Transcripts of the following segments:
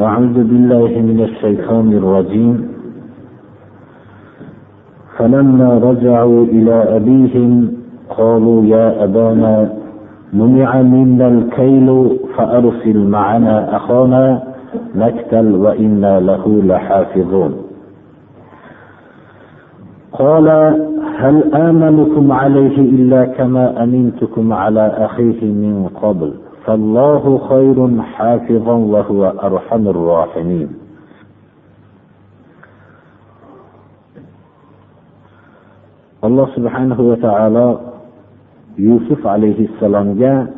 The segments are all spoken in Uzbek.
أعوذ بالله من الشيطان الرجيم. فلما رجعوا إلى أبيهم قالوا يا أبانا منع منا الكيل فأرسل معنا أخانا نكتل وإنا له لحافظون. قال هل آمنكم عليه إلا كما أمنتكم على أخيه من قبل فالله خير حافظا وهو أرحم الراحمين alloh subhanahu va taolo yusuf alayhissalomga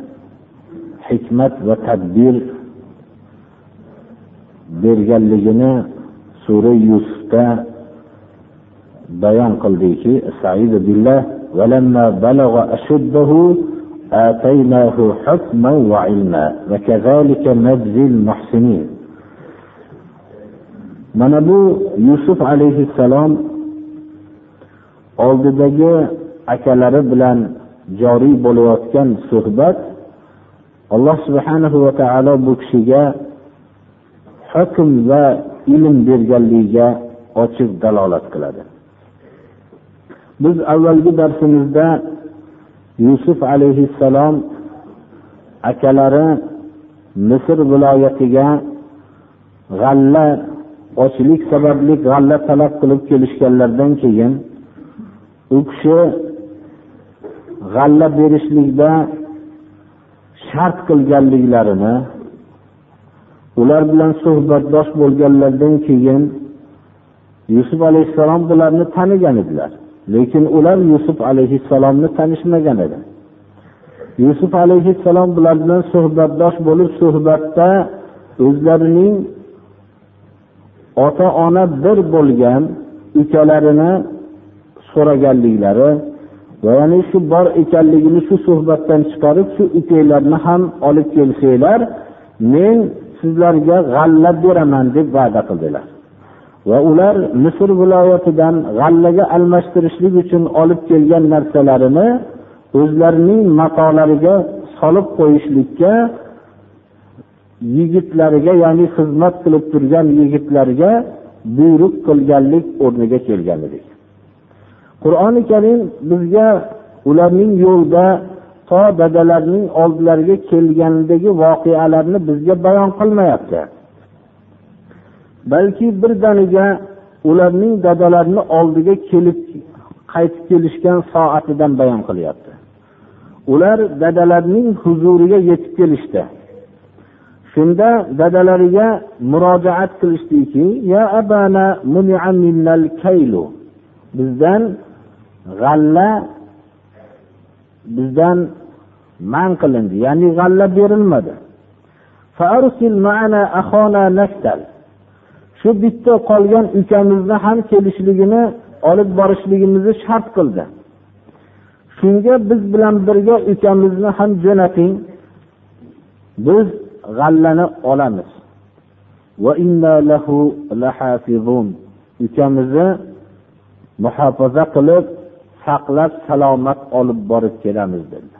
hikmat va tadbir berganligini sura yusufda bayon qildiki ولما بلغ أشده آتيناه حكما وعلما وكذلك نجزي المحسنين mana bu yusuf alayhissalom oldidagi akalari bilan joriy bo'layotgan suhbat alloh subhanahu va taolo bu kishiga hukm va ilm berganligiga ochiq dalolat qiladi Biz avvalgi darsimizda yusuf alayhissalom akalari misr viloyatiga g'alla ochlik sababli g'alla talab qilib kelishganlaridan keyin u kishi g'alla berishlikda shart qilganliklarini ular bilan suhbatdosh bo'lganlaridan keyin yusuf alayhissalom bularni tanigan edilar. Lekin ular yusuf alayhissalomni tanishmagan edi. Yusuf alayhissalom bular bilan suhbatdosh bo'lib suhbatda o'zlarining ota ona bir bo'lgan ukalarini so'raganliklari va ya'ni shu bor ekanligini shu suhbatdan chiqarib shu ukanglarni ham olib kelsanglar men sizlarga g'alla beraman deb va'da qildilar. Va ular misr viloyatidan g'allaga almashtirishlik uchun olib kelgan narsalarini o'zlarining matolariga solib qo'yishlikka yigitlariga ya'ni xizmat qilib turgan yigitlarga buyruq qilganlik o'rniga kelgan edik. Qur'oni karim bizga ularning yo'lda to dadalarining oldilariga kelganidagi voqealarni bizga bayon qilmayapti. Balki birdaniga ularning dadalarini oldiga kelib qaytib kelishgan soatidan bayon qilyapti. Ular dadalarining huzuriga yetib kelishdi. Shunda dadalariga murojaat qilishdiki ya abana bizdan g'alla bizdan man qilindi ya'ni g'alla berilmadi. Shu bitta qolgan ukamizni ham kelishligini olib borishligimizni shart qildi. Shunga biz bilan birga ukamizni ham jo'nating. Biz g'allani olamiz. Ukamizni muhofaza qilib saqlab salomat olib borib kelamiz dedi.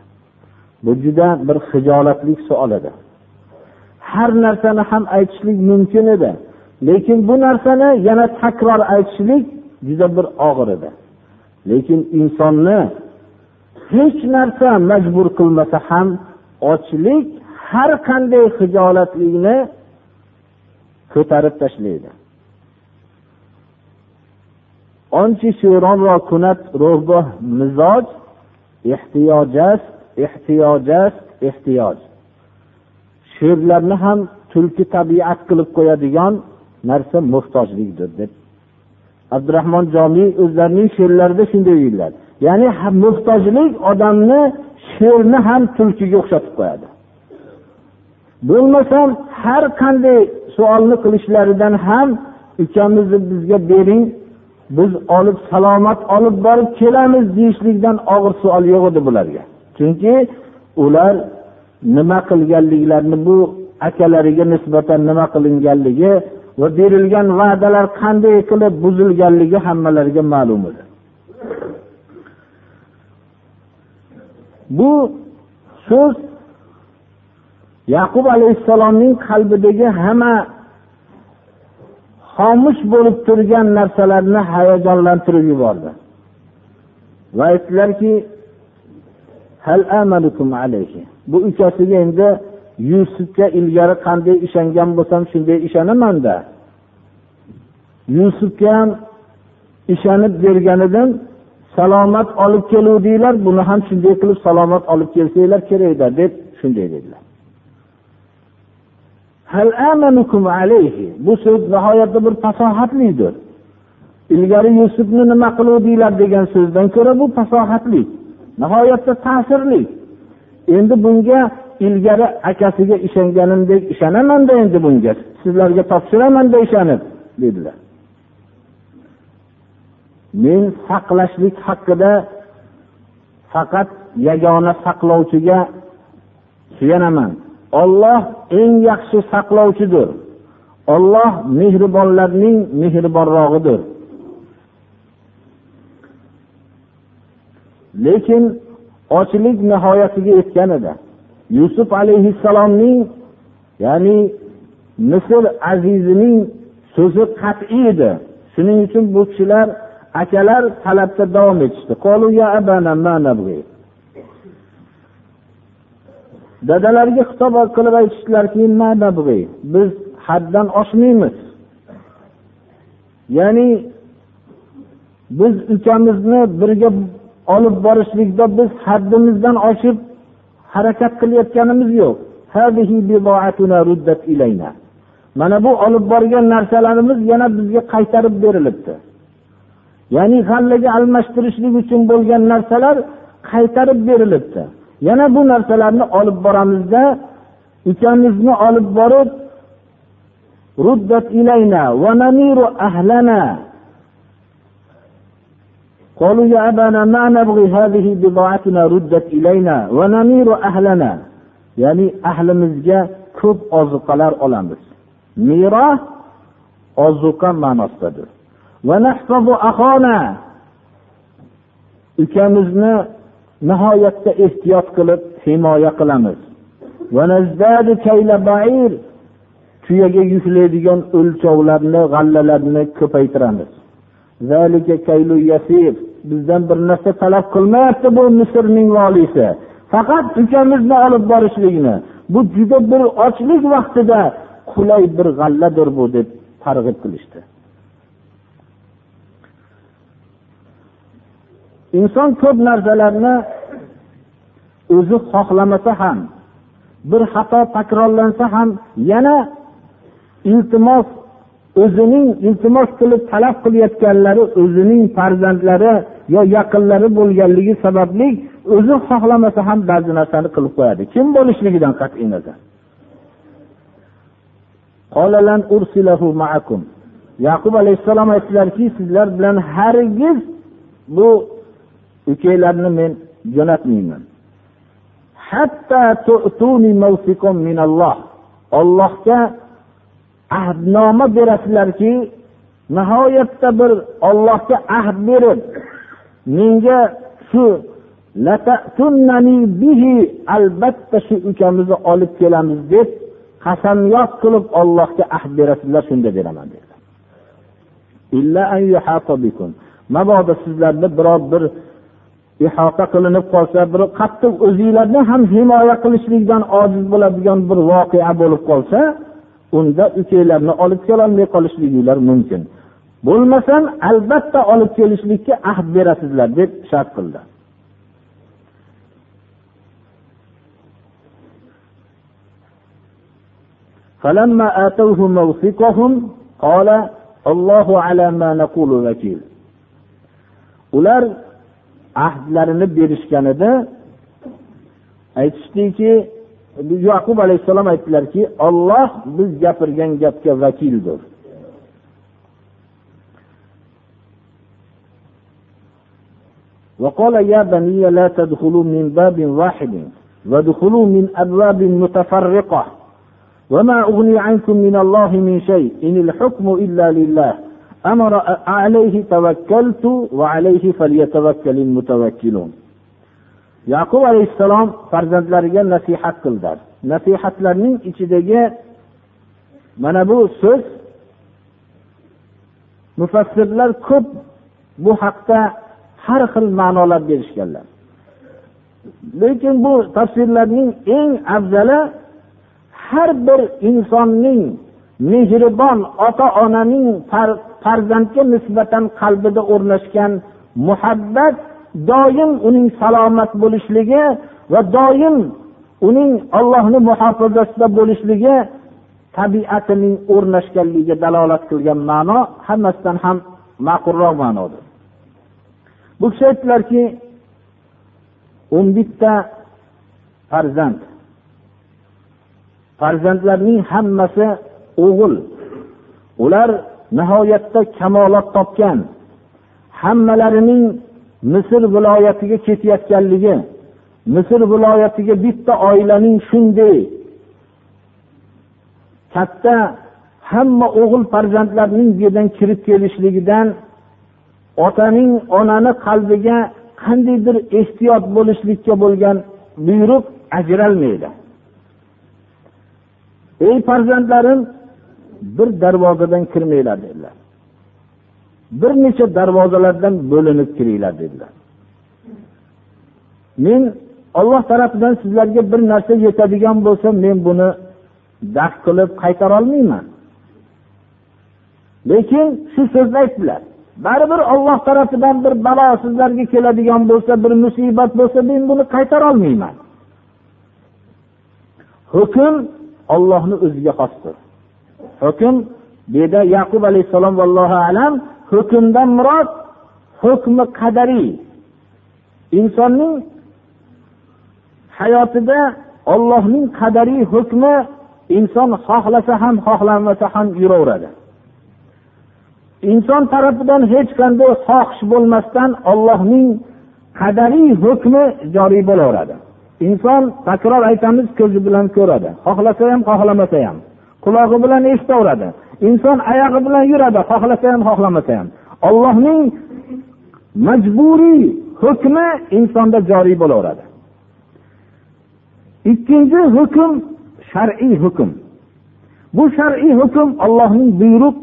Bu juda bir hijolatli savol edi. Har narsani ham aytishlik mumkin edi. lekin bu narsani yana takror aytishlik juda bir og'ir edi lekin insonni hech narsa majbur qilmasa ham ochlik har qanday hijolatlikni ko'tarib tashlaydi آنچه شوران را کند روبه مزاج احتیاج است ehtiyoj است ehtiyoj she'rlarni ham tulki tabiat qilib qo'yadigan narsa muhtojlikdir deb. Abdurahmon jomiy o'zlarining she'rlarida shunday deydilar. Ya'ni muhtojlik odamni sherni ham tulkiga o'xshatib qo'yadi. Bo'lmasam har qanday savolni qilishlaridan ham ukamizni bizga bering biz olib salomat olib borib kelamiz deyishlikdan og'ir savol yo'q edi bularga. Chunki ular nima qilganliklarini bu akalariga nisbatan nima qilinganligi va berilgan va'dalar qanday qilib buzilganligi hammalariga ma'lum edi. Bu so'z yaqub alayhissalomning qalbidagi hamma xomush bo'lib turgan narsalarni hayajonlantirib yubordi. Va aytdilarki bu ukasiga endi yusufga ilgari qanday ishongan bo'lsam shunday ishonamanda. Yusufga ham ishonib berganidan salomat olib keluvdinglar buni ham shunday qilib salomat olib kelsanglar kerakda deb shunday dedilar. Bu so'z nihoyatda bir fasohatlidir. Ilgari yusufni nima qiluvdinglar degan so'zdan ko'ra bu fasohatli nihoyatda ta'sirli endi bunga ilgari akasiga ishonganimdek ishonamanda endi bunga sizlarga topshiramanda ishonib dedilar. Men saqlashlik haqida faqat yagona saqlovchiga suyanaman. Olloh eng yaxshi saqlovchidir. Olloh mehribonlarning mehribonrog'idir. Lekin ochlik nihoyasiga yetgan edi yusuf alayhissalomning ya'ni misr azizining so'zi qat'iy edi. Shuning uchun bu kishilar akalar talabda davom etishdi. Dadalariga xitob qilib aytishdilarki biz haddan oshmaymiz. Ya'ni biz ukamizni birga olib borishlikda biz haddimizdan oshib harakat qilayotganimiz yo'q. Mana bu olib borgan narsalarimiz yana bizga qaytarib berilibdi. ya'ni g'allaga almashtirishlik uchun bo'lgan narsalar qaytarib berilibdi yana bu narsalarni olib boramizda ukamizni olib borib ruddat ilayna va namiru ahlana قالوا يا أبانا ما نبغي هذه بضاعتنا ردت إلينا ونمير أهلنا ya'ni ahlimizga ko'p ozuqalar olamiz meros ozuqa ma'nosidadir ukamizni nihoyatda ehtiyot qilib himoya qilamiz. Tuyaga yuklaydigan o'lchovlarni g'allalarni ko'paytiramiz. Bizdan bir narsa talab qilmayapti bu misrning voliysi faqat ukamizni olib borishlikni bu juda bir ochlik vaqtida qulay bir g'alladir bu deb targ'ib qilishdi. Inson ko'p narsalarni o'zi xohlamasa ham bir xato takrorlansa ham yana iltimos o'zining iltimos qilib talab qilayotganlari o'zining farzandlari yo yaqinlari bo'lganligi sababli o'zi xohlamasa ham ba'zi narsani qilib qo'yadi. Kim bo'lishligidan qat'iy nazar? Yaqub alayhissalom aytdilarki sizlar bilan hargiz bu ukanglarni men jo'natmayman. Ollohga ahdnoma berasizlarki nihoyatda bir ollohga ahd berib menga shu albatta shu ukamizni olib kelamiz deb qasamyod qilib ollohga ahd berasizlar shunda beraman dedilar. Mabodo sizlarni biror bir ihota qilinib qolsa bir qattiq o'zinglarni ham himoya qilishlikdan ojiz bo'ladigan bir voqea bo'lib qolsa unda ukanglarni olib kelolmay qolishliginglar mumkin bo'lmasam albatta olib kelishlikka ahd berasizlar deb shart qildi فلما آتوه موثقهم قال الله على ما نقول وكيل ular ahdlarini berishganida aytishdiki yaqub alayhissalom aytdilarki olloh biz gapirgan gapga vakildir وقال يا بني لا تدخلوا من باب واحد وادخلوا من أبواب متفرقة وما أغني عنكم من الله من شيء إن الحكم إلا لله أمر عليه توكلت وعليه فليتوكل المتوكلون yaqub alayhissalom farzandlariga nasihat qildilar nasihatlarning ichidagi mana bu so'z mufassirlar ko'p bu haqda har xil ma'nolar berishganlar lekin bu tafsirlarning eng afzali har bir insonning mehribon ota onaning farzandga nisbatan qalbida o'rnashgan muhabbat doim uning salomat bo'lishligi va doim uning ollohni muhofazasida bo'lishligi tabiatining o'rnashganligiga dalolat qilgan ma'no hammasidan ham ma'qulroq ma'nodir. Bu kishi aytdilarki o'n bitta farzand. Farzandlarning hammasi o'g'il. Ular nihoyatda kamolat topgan. Hammalarining misr viloyatiga ketayotganligi misr viloyatiga bitta oilaning shunday katta hamma o'g'il farzandlarning bu yerdan kirib kelishligidan otaning onani qalbiga qandaydir ehtiyot bo'lishlikka bo'lgan buyruq ajralmaydi. Ey farzandlarim bir darvozadan kirmanglar dedilar. Bir necha darvozalardan bo'linib kiringlar dedilar. Men olloh tarafidan sizlarga bir narsa yetadigan bo'lsa men buni daf qilib qaytarolmayman lekin shu so'zni aytdilar. Baribir olloh tarafidan bir balo sizlarga keladigan bo'lsa bir musibat bo'lsa men buni qaytarolmayman hukm ollohni o'ziga xosdir. Hukm bu yerda yaqub alayhissalom vallohu alam hukmdan murod hukmi qadariy insonning hayotida ollohning qadariy hukmi inson xohlasa ham xohlamasa ham yuraveradi. Inson tarafidan hech qanday xohish bo'lmasdan ollohning qadariy hukmi joriy bo'laveradi. Inson takror aytamiz ko'zi bilan ko'radi. Xohlasa ham xohlamasa ham. Qulog'i bilan eshitaveradi. Inson oyog'i bilan yuradi xohlasa ham xohlamasa ham. Ollohning majburiy hukmi insonda joriy bo'laveradi. Ikkinchi hukm shar'iy hukm. Bu shar'iy hukm ollohning buyruq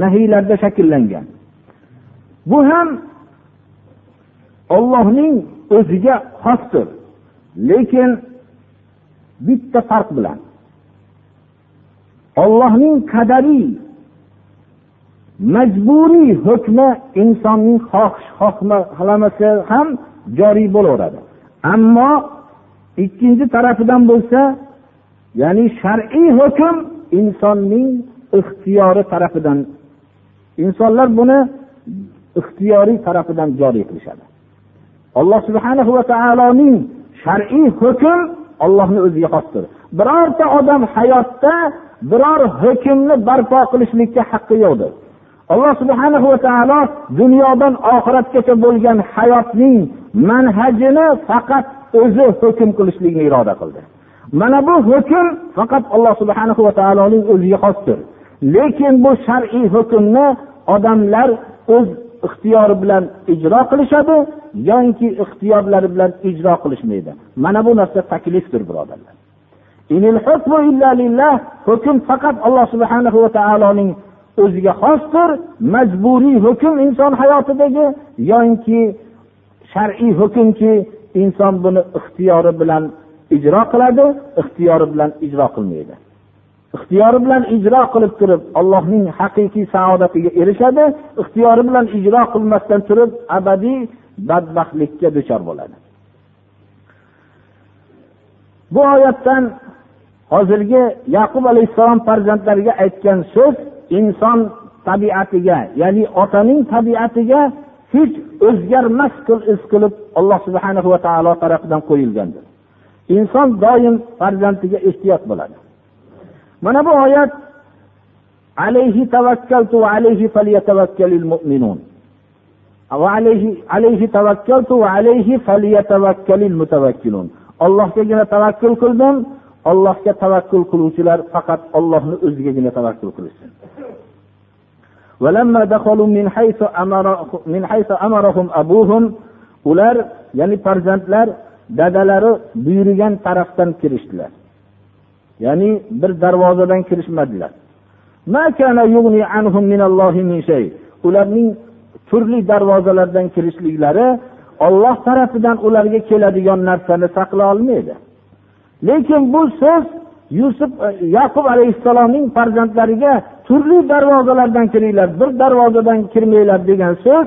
nahiylarida shakllangan. Bu ham ollohning o'ziga xosdir lekin bitta farq bilan. Ollohning qadariy majburiy hukmi insonning xohish xohlamasa ham joriy bo'laveradi. Ammo ikkinchi tarafidan bo'lsa ya'ni shar'iy hukm insonning ixtiyori tarafidan insonlar buni ixtiyoriy tarafidan joriy qilishadi. Alloh subhanahu va taoloning shar'iy hukm ollohni o'ziga xosdir. Birorta odam hayotda biror hukmni barpo qilishlikka haqqi yo'qdir. Alloh subhana va taolo dunyodan oxiratgacha bo'lgan hayotning manhajini faqat o'zi hukm qilishlikni iroda qildi. Mana bu hukm faqat alloh subhana va taoloning o'ziga xosdir. Lekin bu shar'iy hukmni odamlar o'z ixtiyori bilan ijro qilishadi yoki ixtiyorlari bilan ijro qilishmaydi. Mana bu narsa taklifdir birodarlar. Hukm faqat alloh subhanahu va taoloning o'ziga xosdir. Majburiy hukm inson hayotidagi yoinki shar'iy hukmki inson buni ixtiyori bilan ijro qiladi ixtiyori bilan ijro qilmaydi. Ixtiyori bilan ijro qilib turib allohning haqiqiy saodatiga erishadi ixtiyori bilan ijro qilmasdan turib abadiy badbaxtlikka duchor bo'ladi. Bu oyatdan hozirgi yaqub alayhissalom farzandlariga aytgan so'z inson tabiatiga ya'ni otaning tabiatiga hech o'zgarmas iz qilib alloh subhana va taolo tarafidan qo'yilgandir. Inson doim farzandiga ehtiyot bo'ladi. Mana bu oyat alayhi tavakkaltu va alayhi falyatavakkalil mu'minun. Alayhi tavakkaltu va alayhi falyatavakkalil mutawakkilun. Allohgagina tavakkul qildim allohga tavakkul qiluvchilar faqat ollohni o'zigagina tavakkul qilishsin. Ular ya'ni farzandlar dadalari buyurgan tarafdan kirishdilar. Ya'ni bir darvozadan kirishmadilar. Ularning turli darvozalardan kirishliklari olloh tarafidan ularga keladigan narsani saqlay olmaydi. Lekin bu so'z yusuf e, yaqub alayhissalomning farzandlariga turli darvozalardan kiringlar bir darvozadan kirmanglar degan so'z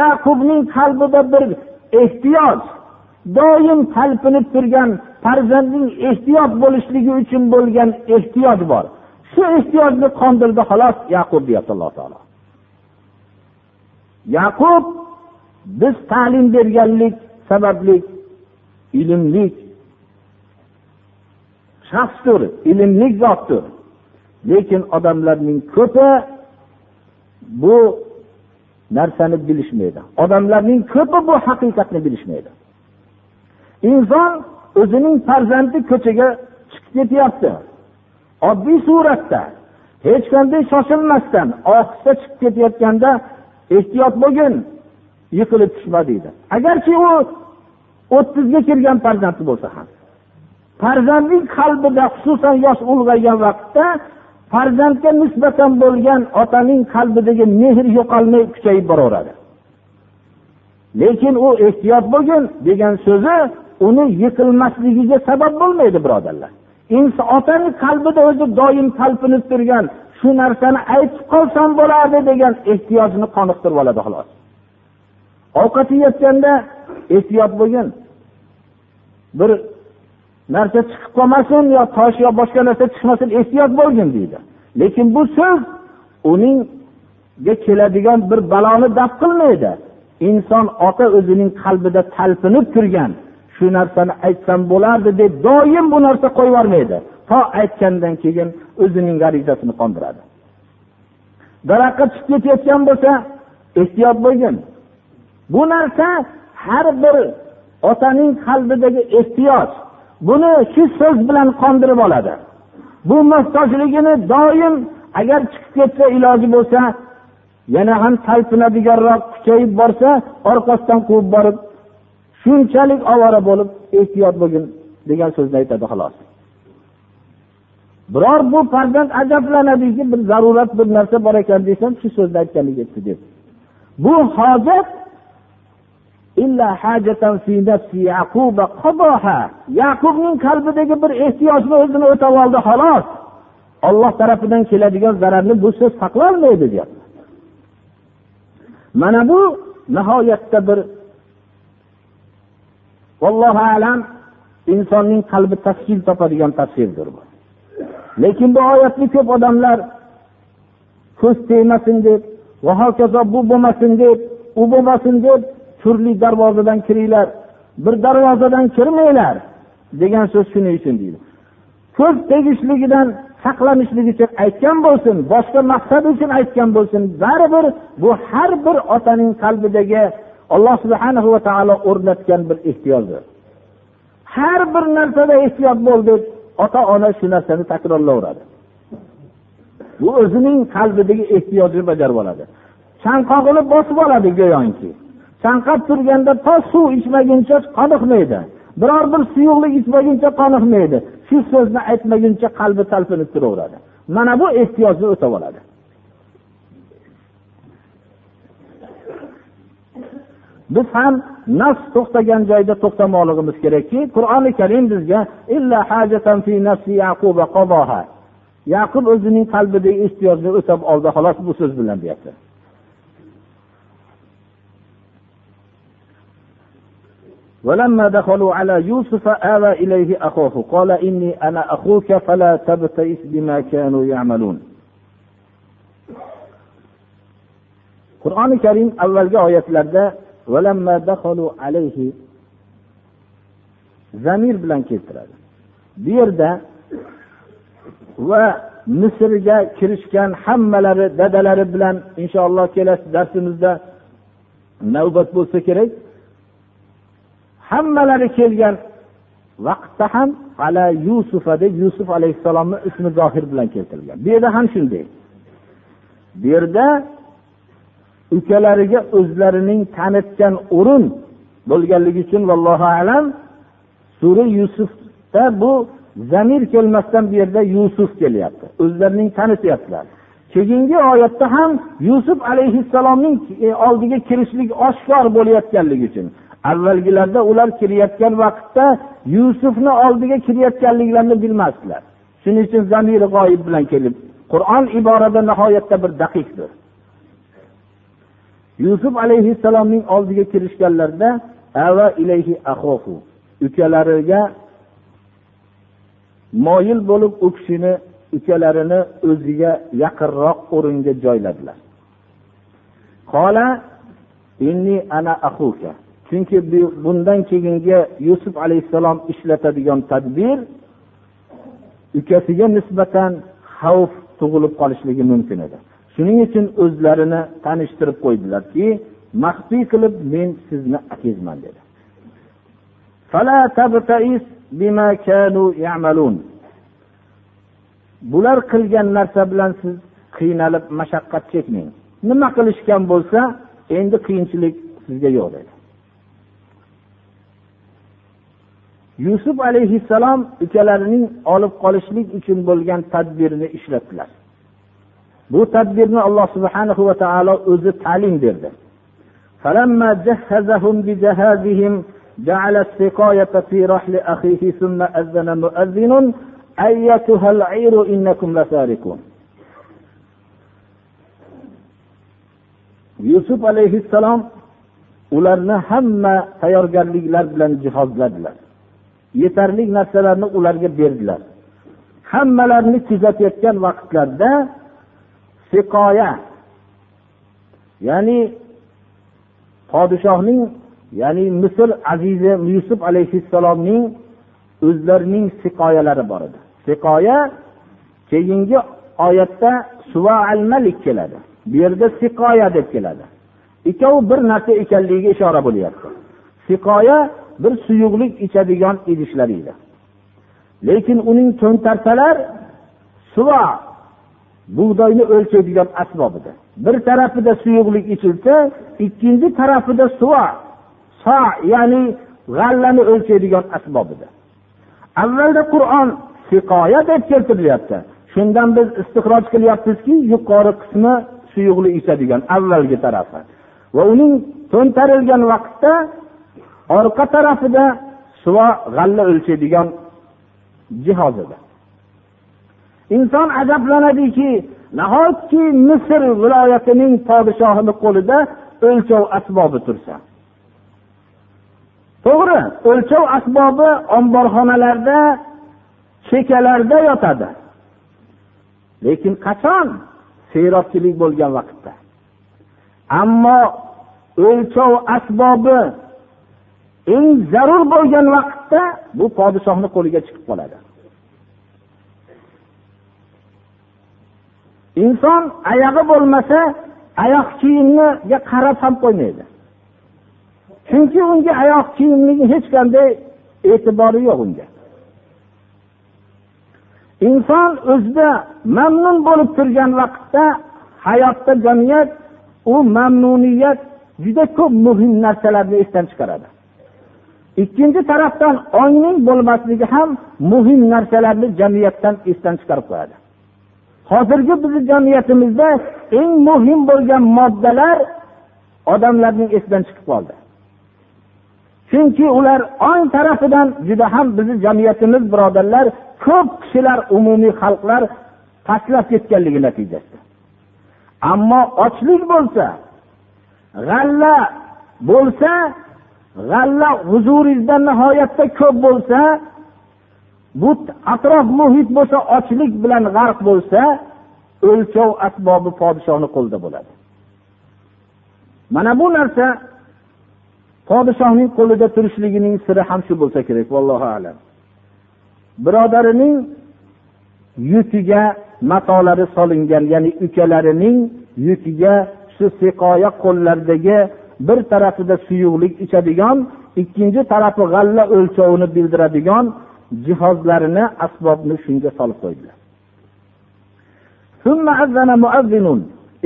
yaqubning qalbida bir ehtiyoj doim talpinib turgan farzandning ehtiyot bo'lishligi uchun bo'lgan ehtiyoj bor. Shu ehtiyojni qondirdi xolos yaqub deyapti alloh taolo. Yaqub biz ta'lim berganlik sababli ilmlik shaxsdir ilmli zotdir. Lekin odamlarning ko'pi bu narsani bilishmaydi. Odamlarning ko'pi bu haqiqatni bilishmaydi. Inson o'zining farzandi ko'chaga chiqib ketyapti. Oddiy suratda hech qanday shoshilmasdan ohista chiqib ketayotganda ehtiyot bo'lgin yiqilib tushma deydi. Agarki u o'ttizga kirgan farzandi bo'lsa ham. Farzandning qalbida xususan yosh ulg'aygan vaqtda farzandga nisbatan bo'lgan otaning qalbidagi mehr yo'qolmay kuchayib boraveradi. Lekin u ehtiyot bo'lgin degan so'zi uni yiqilmasligiga sabab bo'lmaydi birodarlar. Otani qalbida o'zi doim talpinib turgan shu narsani aytib qolsam bo'lardi degan ehtiyojni qoniqtirib oladi xolos. Ovqat yeyotganda ehtiyot bo'lgin. Bir narsa chiqib qolmasin yo tosh yo boshqa narsa chiqmasin ehtiyot bo'lgin deydi. Lekin bu so'z uningga keladigan bir baloni daf qilmaydi. Inson ota o'zining qalbida talpinib turgan shu narsani aytsam bo'lardi deb doim bu narsa qo'yib yubormaydi to aytgandan keyin o'zining g'arizasini qondiradi. Daraxtga chiqib ketayotgan bo'lsa ehtiyot bo'lgin. Bu narsa har bir otaning qalbidagi ehtiyoj buni shu so'z bilan qondirib oladi. Bu muhtojligini doim agar chiqib ketsa iloji bo'lsa yana ham talpinadiganroq kuchayib borsa orqasidan quvib borib shunchalik ovora bo'lib ehtiyot bo'lgin degan so'zni aytadi xolos. Biror bu farzand ajablanadiki bir zarurat bir narsa bor ekan desam shu so'zni aytganligi deb. Bu hojat yaqubning qalbidagi bir ehtiyojni o'zini o'tab oldi xolos. Olloh tarafidan keladigan zararni bu so'z saqlolmaydi deyapti. Mana bu nihoyatda bir vallohu alam insonning qalbi tashkil topadigan tafsirdir bu. Lekin bu oyatni ko'p odamlar ko'z tegmasin deb va hokazo bu bo'lmasin deb u bo'lmasin deb turli darvozadan kiringlar bir darvozadan kirmanglar degan so'z shuning uchun deydi. Ko'z tegishligidan saqlanishlik uchun aytgan bo'lsin boshqa maqsad uchun aytgan bo'lsin baribir bu har bir otaning qalbidagi alloh subhana va taolo o'rnatgan bir ehtiyojdir har bir narsada ehtiyot bo'l deb ota ona shu narsani takrorlayveradi. Bu o'zining qalbidagi ehtiyojini bajarib oladi. Chanqog'ini bosib oladi go'yoki. Chanqab turganda to suv ichmaguncha qoniqmaydi. Biror bir suyuqlik ichmaguncha qoniqmaydi. Shu so'zni aytmaguncha qalbi talpinib turaveradi. Mana bu ehtiyojni o'tab oladi. Biz ham nafs to'xtagan joyda to'xtamoqligimiz kerakki qur'oni karim bizga yaqub o'zining qalbidagi ehtiyojni o'tab oldi xolos bu so'z bilan deyapti. ولما دخلوا على يوسف آوى إليه أخوه قال إني أنا أخوك فلا تبتئس بما كانوا يعملون qur'oni karim avvalgi oyatlarda zamir bilan keltiradi bu yerda va misrga kirishgan hammalari dadalari bilan inshaalloh kelasi darsimizda navbat bo'lsa kerak hammalari kelgan vaqtda ham ala yusufa deb yusuf alayhissalomni ismi zohir bilan keltirilgan. Bu yerda ham shunday. Bu yerda ukalariga o'zlarining tanitgan o'rin bo'lganligi uchun vallohu alam sura yusufda bu zamir kelmasdan bu yerda yusuf kelyapti. O'zlarining tanityaptilar. Keyingi oyatda ham yusuf alayhissalomning e, oldiga kirishlik oshkor bo'layotganligi uchun avvalgilarda ular kirayotgan vaqtda yusufni oldiga kirayotganliklarini bilmasdilar. Shuning uchun zamiri g'oyib bilan kelib qur'on iborada nihoyatda bir daqiqdir. Yusuf alayhissalomning oldiga kirishganlarida ava ilayhi ahofu ukalariga moyil bo'lib u kishini ukalarini o'ziga yaqinroq o'ringa joyladilar. Qola inni ana ahuka chunki bundan keyingi yusuf alayhissalom ishlatadigan tadbir ukasiga nisbatan xavf tug'ilib qolishligi mumkin edi. Shuning uchun o'zlarini tanishtirib qo'ydilarki maxfiy qilib men sizni akangizman dedi. Bular qilgan narsa bilan siz qiynalib mashaqqat chekmang. Nima qilishgan bo'lsa endi qiyinchilik sizga yo'q dedi. yusuf alayhissalom ukalarining olib qolishlik uchun bo'lgan tadbirni ishlatdilar bu tadbirni alloh subhanahu va taolo o'zi ta'lim berdi فلما جهزهم بجهازهم جعل السقاية في رحل أخيه ثم أذن مؤذن أيتها العير إنكم لسارقون yusuf alayhissalom ularni hamma tayyorgarliklar bilan jihozladilar Yetarli narsalarni ularga berdilar. Hammalarini kuzatayotgan vaqtlarda siqoya ya'ni podshohning ya'ni misr azizi yusuf alayhissalomning o'zlarining siqoyalari bor edi. Siqoya keyingi oyatda suva al malik keladi. Bu yerda siqoya deb keladi. Ikkovi bir narsa ekanligiga ishora bo'lyapti. Siqoya bir suyuqlik ichadigan idishlar edi. Lekin uning to'ntarsalar suva bug'doyni o'lchaydigan asbob edi bir tarafida suyuqlik ichilsa ikkinchi tarafida suva so ya'ni g'allani o'lchaydigan asbob edi avvalda qur'on siqoya deb keltirilyapti. Shundan biz istiqroj qilyapmizki yuqori qismi suyuqlik ichadigan avvalgi tarafi. Va uning to'ntarilgan vaqtda orqa tarafida suvo g'alla o'lchaydigan jihoz edi inson ajablanadiki nahotki misr viloyatining podshohini qo'lida o'lchov asbobi tursa? To'g'ri o'lchov asbobi omborxonalarda chekalarda yotadi. Lekin qachon? Serobchilik bo'lgan vaqtda. Ammo o'lchov asbobi eng zarur bo'lgan vaqtda bu podshohni qo'liga chiqib qoladi. Inson oyog'i bo'lmasa oyoq kiyimiga qarab ham qo'ymaydi. Chunki unga oyoq kiyimning hech qanday e'tibori yo'q unga. Inson o'zida mamnun bo'lib turgan vaqtda hayotda jamiyat u mamnuniyat juda ko'p muhim narsalarni esdan chiqaradi. Ikkinchi tarafdan ongning bo'lmasligi ham muhim narsalarni jamiyatdan esdan chiqarib qo'yadi. Hozirgi bizni jamiyatimizda eng muhim bo'lgan moddalar odamlarning esidan chiqib qoldi. Chunki ular ong tarafidan juda ham bizni jamiyatimiz birodarlar ko'p kishilar umumiy xalqlar pastlab ketganligi natijasida. Ammo ochlik bo'lsa g'alla bo'lsa g'alla huzuringizda nihoyatda ko'p bo'lsa bu atrof muhit bo'lsa ochlik bilan g'arq bo'lsa o'lchov asbobi podshohni qo'lida bo'ladi. Mana bu narsa podshohning qo'lida turishligining siri ham shu bo'lsa kerak vallohu alam. Birodarining yukiga matolari solingan ya'ni ukalarining yukiga shu siqoya qo'llaridagi bir tarafida suyuqlik ichadigan ikkinchi tarafi g'alla o'lchovini bildiradigan jihozlarini asbobni shunga solib qo'ydilar.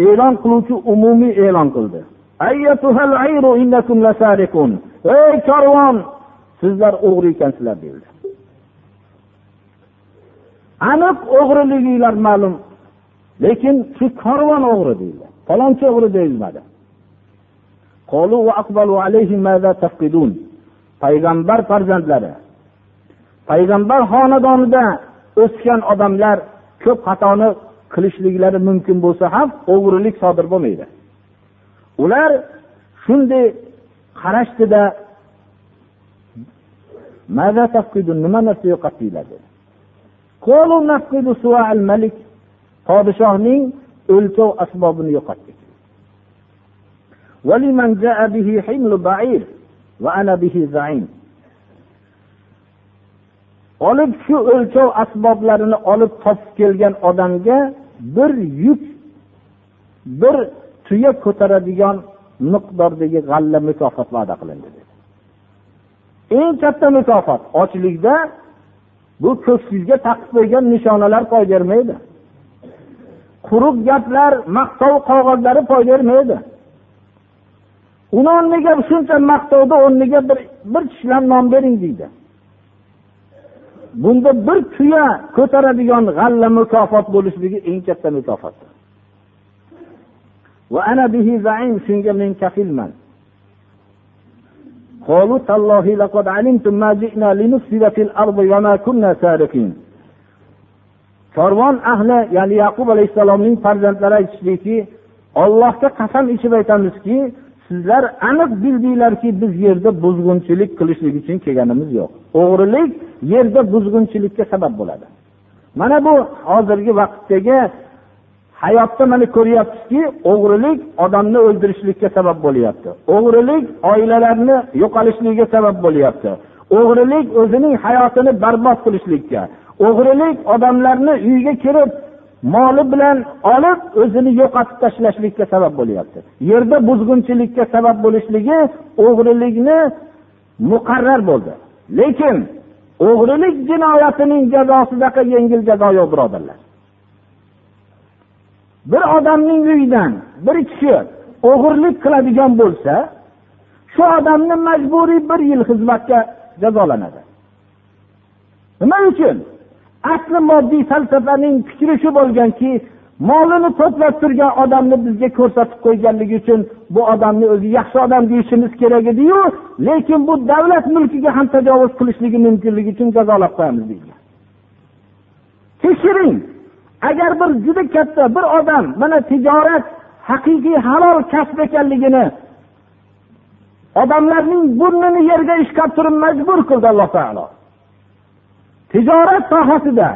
E'lon qiluvchi umumiy e'lon qildi. Ey korvon sizlar o'g'ri ekansizlar deyildi. Aniq o'g'riliginglar ma'lum lekin shu korvon o'g'ri deyildi. Falonchi o'g'ri deyilmadi. Payg'ambar farzandlari payg'ambar xonadonida o'sgan odamlar ko'p xatoni qilishliklari mumkin bo'lsa ham o'g'rilik sodir bo'lmaydi ular shunday qarashdida nima narsa yo'qotdinglar podshohning o'lchov asbobini yo'qotdik olib shu o'lchov asboblarini olib topib kelgan odamga bir yuk bir tuya ko'taradigan miqdordagi g'alla mukofot va'da qilindi eng katta mukofot ochlikda bu ko'ksizga taqib qo'ygan nishonalar foyda bermaydi. Quruq gaplar maqtov qog'ozlari foyda bermaydi. uni o'rniga shuncha maqtovni o'rniga bir bir tishlab non bering deydi bunda bir tuya ko'taradigan g'alla mukofot bo'lishligi eng katta mukofotdir shunga men kafilman قالوا تالله لقد علمتم ما جئنا لنفسد في الأرض وما كنا سارقين korvon ahli ya'ni yaqub alayhissalomning farzandlari aytishdiki ollohga qasam ichib aytamizki sizlar aniq bildinglarki biz yerda buzg'unchilik qilishlik uchun kelganimiz yo'q. O'g'rilik yerda buzg'unchilikka sabab bo'ladi. Mana bu hozirgi vaqtdagi hayotda mana ko'ryapmizki o'g'rilik odamni o'ldirishlikka sabab bo'lyapti. O'g'rilik oilalarni yo'qolishligiga sabab bo'lyapti. O'g'rilik o'zining hayotini barbod qilishlikka. O'g'rilik odamlarni uyiga kirib moli bilan olib o'zini yo'qotib tashlashlikka sabab bo'lyapti. Yerda buzg'unchilikka sabab bo'lishligi o'g'rilikni muqarrar bo'ldi. Lekin o'g'rilik jinoyatining jazosidaqa yengil jazo yo'q birodarlar. Bir odamning uyidan bir kishi o'g'irlik qiladigan bo'lsa shu odamni majburiy bir yil xizmatga jazolanadi. Nima uchun? Asli moddiy falsafaning fikri shu bo'lganki molini to'plab turgan odamni bizga ko'rsatib qo'yganligi uchun bu odamni o'zi yaxshi odam deyishimiz kerak ediyu lekin bu davlat mulkiga ham tajovuz qilishligi mumkinligi uchun jazolab qo'yamiz deydi tekshiring agar bir juda katta bir odam mana tijorat haqiqiy halol kasb ekanligini odamlarning burnini yerga ishqab turib majbur qildi alloh taolo. Tijorat sohasida.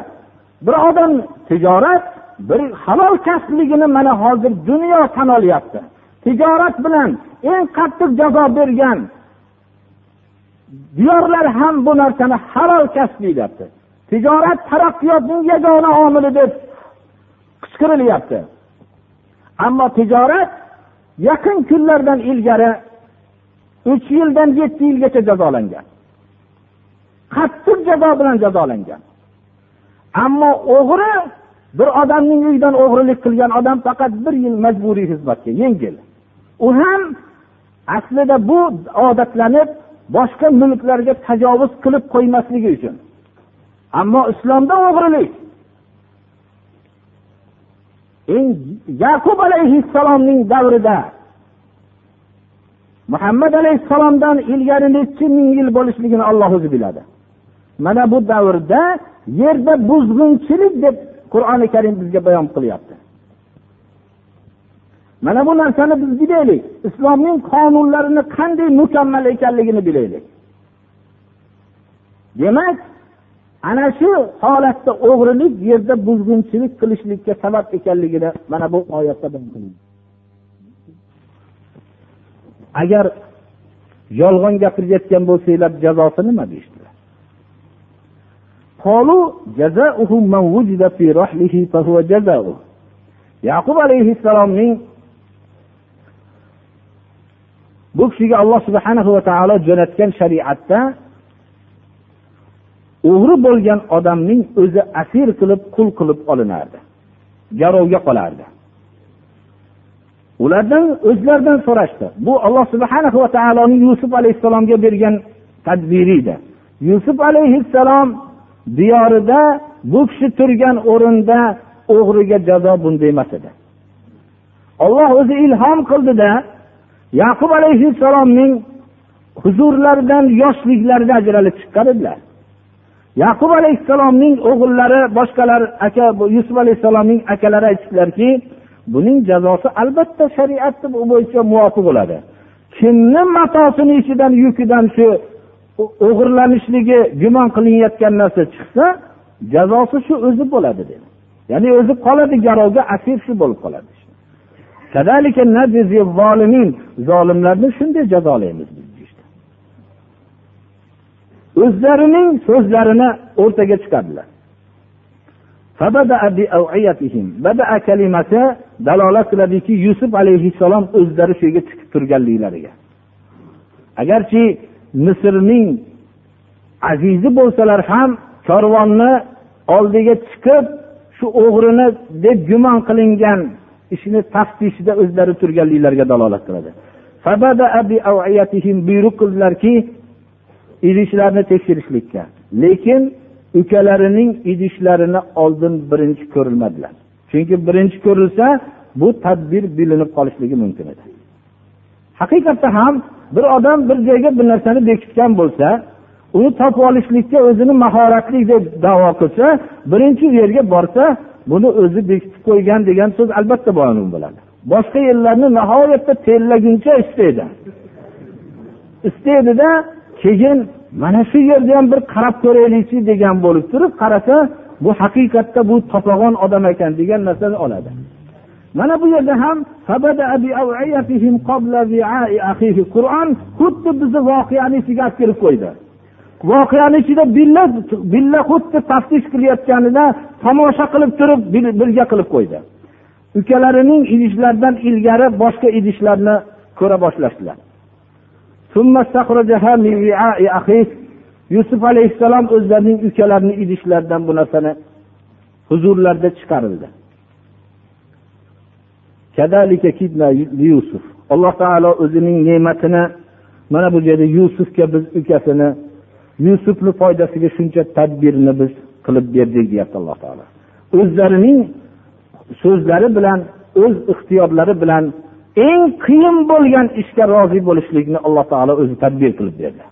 Bir odam tijorat bir halol kasbligini mana hozir dunyo tan olyapti tijorat bilan eng qattiq jazo bergan diyorlar ham bu narsani halol kasb deyapti tijorat taraqqiyotning yagona omili deb qichqirilyapti. Ammo tijorat yaqin kunlardan ilgari uch yildan yetti yilgacha jazolangan. Qattiq jazo bilan jazolangan. Ammo o'g'ri bir odamning uyidan o'g'rilik qilgan odam faqat bir yil majburiy xizmatga yengil. U ham aslida bu odatlanib boshqa mulklarga tajovuz qilib qo'ymasligi uchun. Ammo islomda o'g'rilik. Yaqub alayhissalomning davrida muhammad alayhissalomdan ilgari nechi ming yil bo'lishligini olloh o'zi biladi. Mana bu davrda yerda buzg'unchilik deb qur'oni karim bizga bayon qilyapti. Mana bu narsani biz bilaylik. Islomning qonunlarini qanday mukammal ekanligini bilaylik. Demak ana shu holatda o'g'rilik yerda buzg'unchilik qilishlikka sabab ekanligini mana bu oyatda agar yolg'on gapirayotgan bo'lsanglar jazosi nima deyishdi yaqub alayhissalomning bu kishiga alloh subhana va taolo jo'natgan shariatda o'g'ri bo'lgan odamning o'zi asir qilib qul qilib olinardi garovga qolardi ulardan o'zlaridan so'rashdi bu alloh subhana va taoloning yusuf alayhissalomga bergan tadbiri edi yusuf alayhissalom diyorida bu kishi turgan o'rinda o'g'riga jazo bunday emas edi. Olloh o'zi ilhom qildida yaqub alayhissalomning huzurlaridan yoshliklarida ajralib chiqqan edilar. Yaqub alayhissalomning o'g'illari boshqalar aka yusuf alayhissalomning akalari aytishdilarki buning jazosi albatta shariat bo'yicha muvofiq bo'ladi. Kimni matosini ichidan yukidan shu o'g'irlanishligi gumon qilinayotgan narsa chiqsa jazosi shu o'zi bo'ladi dedi. Ya'ni o'zi qoladi garovga asir shu bo'lib qoladi. Zolimlarni shunday jazolaymiz o'zlarining so'zlarini o'rtaga chiqardilar. Bada kalimasi dalolat qiladiki yusuf alayhissalom o'zlari shu yerga chiqib turganliklariga. Agarchi misrning azizi bo'lsalar ham korvonni oldiga chiqib shu o'g'rini deb gumon qilingan ishni taftishida o'zlari turganliklariga dalolat qiladi. Buyruq qildilarki idishlarni tekshirishlikka. Lekin ukalarining idishlarini oldin birinchi ko'rilmadilar. Chunki birinchi ko'rilsa bu tadbir bilinib qolishligi mumkin edi. Haqiqatda ham bir odam bir joyga bir narsani bekitgan bo'lsa uni topib olishlikka o'zini mahoratli deb davo qilsa birinchi yerga borsa buni o'zi bekitib qo'ygan degan so'z albatta ma'lum bo'ladi. Boshqa yerlarni nihoyatda terlaguncha istaydi. Istaydida keyin mana shu yerda ham bir qarab ko'raylikchi degan bo'lib turib qarasa bu haqiqatda bu topag'on odam ekan degan narsani oladi. Mana bu yerda ham qur'on xuddi bizni voqeani ichiga olib kirib qo'ydi. Voqeani ichida billa billa xuddi taftish qilayotganida tomosha qilib turib birga qilib qo'ydi. Ukalarining idishlaridan ilgari boshqa idishlarni ko'ra boshlashdilar. Yusuf alayhissalom o'zlarining ukalarini idishlaridan bu narsani huzurlarida chiqarildi. Yusuf. Alloh taolo o'zining ne'matini mana bu yerda yusufga biz ukasini yusufni foydasiga shuncha tadbirni biz qilib berdik deyapti alloh taolo o'zlarining so'zlari bilan o'z ixtiyorlari bilan eng qiyin bo'lgan ishga rozi bo'lishlikni alloh taolo o'zi tadbir qilib berdi.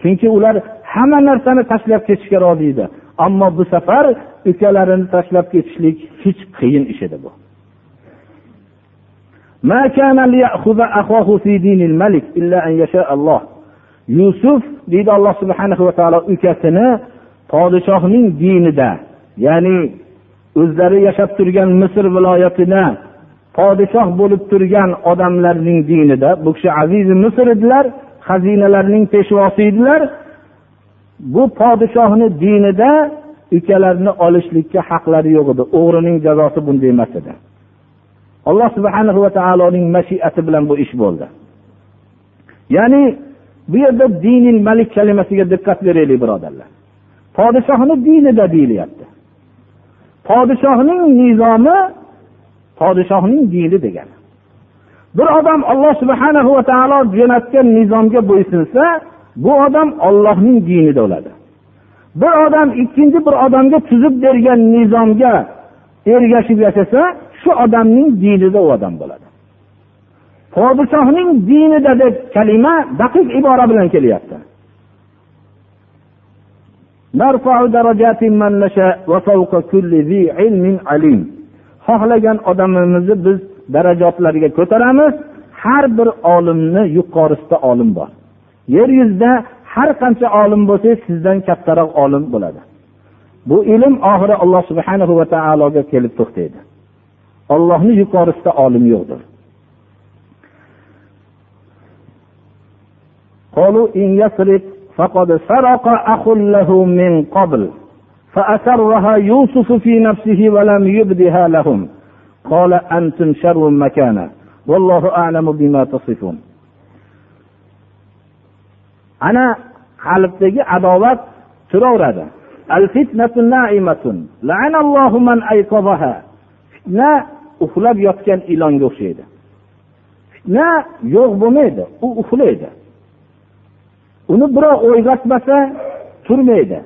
Chunki ular hamma narsani tashlab ketishga rozi edi ammo bu safar ukalarini tashlab ketishlik hech qiyin ish edi bu. Yusuf deydi alloh subhana va taolo ukasini podshohning dinida ya'ni o'zlari yashab turgan misr viloyatida podshoh bo'lib turgan odamlarning dinida bu kishi azizi misr edilar xazinalarning peshvosi edilar. Bu podshohni dinida ukalarini olishlikka haqlari yo'q edi. O'g'rining jazosi bunday emas edi. Alloh subhana va taoloning mashiati bilan bu ish bo'ldi. Ya'ni bu yerda dinil malik kalimasiga diqqat beraylik birodarlar. Podshohni dinida deyilyapti. Podshohning nizomi podshohning dini degani. Bir odam alloh subhana va taolo jo'natgan nizomga bo'ysunsa bu odam ollohning dinida bo'ladi. Bir odam ikkinchi bir odamga tuzib bergan nizomga ergashib yashasa shu odamning dinida u odam bo'ladi. Podshohning dinida deb kalima daqiq ibora bilan kelyapti. Xohlagan odamimizni biz darajotlariga ko'taramiz. Har bir olimni yuqorisida olim bor. Yer yuzida har qancha olim bo'lsangiz sizdan kattaroq olim bo'ladi. Bu ilm oxiri alloh subhanahu va taologa kelib to'xtaydi. ollohni yuqorisida olim yo'qdir قالوا إن يسرق فقد سرق أخ له من قبل فأسرها يوسف في نفسه ولم يبدها لهم قال أنتم شر مكانا والله أعلم بما تصفون ana qalbdagi adovat turaveradi fitna uxlab yotgan ilonga o'xshaydi. Fitna yo'q bo'lmaydi u uxlaydi. Uni birov o'yg'otmasa turmaydi.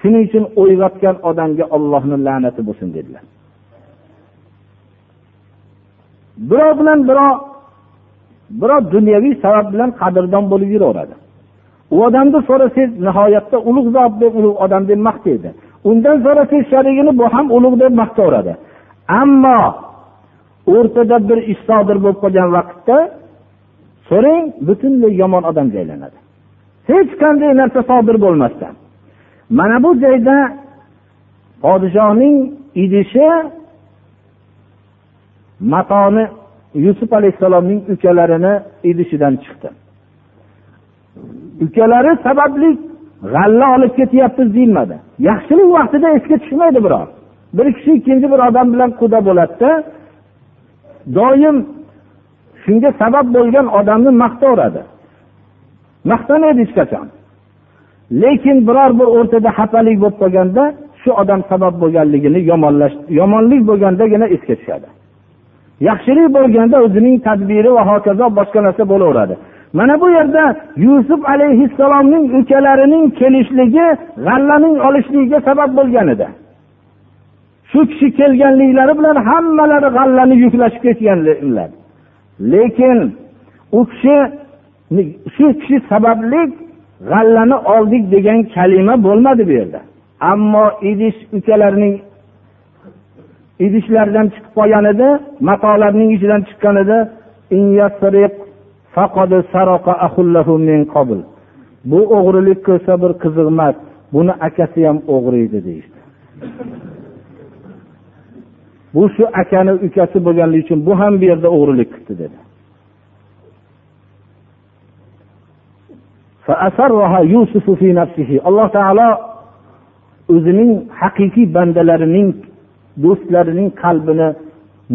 Shuning uchun o'yg'otgan odamga ollohni la'nati bo'lsin dedilar. Birov bilan birov birov dunyoviy sabab bilan qadrdon bo'lib yuraveradi. U odamni so'rasangiz nihoyatda ulug' zot deb ulug' odam deb maqtaydi. Undan so'rasangiz sherigini bu ham ulug' deb maqtaveradi. Ammo o'rtada bir ish sodir bo'lib qolgan vaqtda so'rang butunlay yomon odamga aylanadi hech qanday narsa sodir bo'lmasdan. Mana bu joyda podshohning idishi matoni yusuf alayhissalomning ukalarini idishidan chiqdi. Ukalari sababli g'alla olib ketyapmiz deyilmadi. Yaxshilik vaqtida esga tushmaydi birov bir kishi ikkinchi bir odam bilan quda bo'ladida doim shunga sabab bo'lgan odamni maqtaveradi maqtamaydi hech qachon? Lekin biror bir o'rtada xafalik bo'lib qolganda shu odam sabab bo'lganligini yomonlash yomonlik bo'lgandagina esga tushadi. Yaxshilik bo'lganda o'zining tadbiri va hokazo boshqa narsa bo'laveradi. Mana bu yerda yusuf alayhissalomning ukalarining kelishligi g'allaning olishligiga sabab bo'lgan edi. Shu kishi kelganliklari bilan hammalari g'allani yuklashib ketganlar. Lekin u kishi shu kishi sababli g'allani oldik degan kalima bo'lmadi bu yerda. Ammo idish ukalarining idishlaridan chiqib qolgan edi matolarning ichidan chiqqan edi. Bu o'g'rilik qilsa bir qiziq emas buni akasi ham o'g'ri edi deyishdi. Bu shu akani ukasi bo'lganligi uchun bu ham bu yerda o'g'rilik qilibdi dedi. Alloh taolo o'zining haqiqiy bandalarining do'stlarining qalbini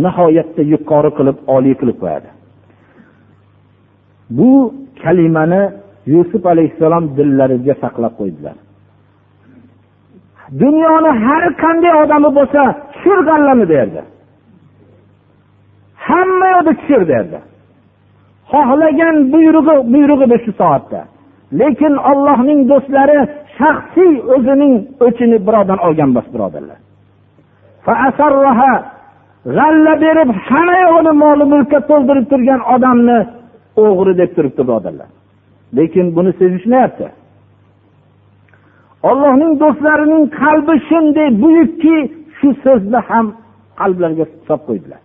nihoyatda yuqori qilib oliy qilib qo'yadi. Bu kalimani yusuf alayhissalom dillariga saqlab qo'ydilar. Dunyoni har qanday odami bo'lsa tushir g'allani derdi. Hamma yoqda tushir derdi. Xohlagan buyrug'i buyrug'i edi shu soatda. Lekin ollohning do'stlari shaxsiy o'zining o'chini birovdan olgan emas birodarlar. G'alla berib hamma yog'ini moli mulkka to'ldirib turgan odamni o'g'ri deb turibdi birodarlar. Lekin buni sezishmayapti ollohning do'stlarining qalbi shunday buyukki shu so'zni ham qalblariga solib qo'ydilar.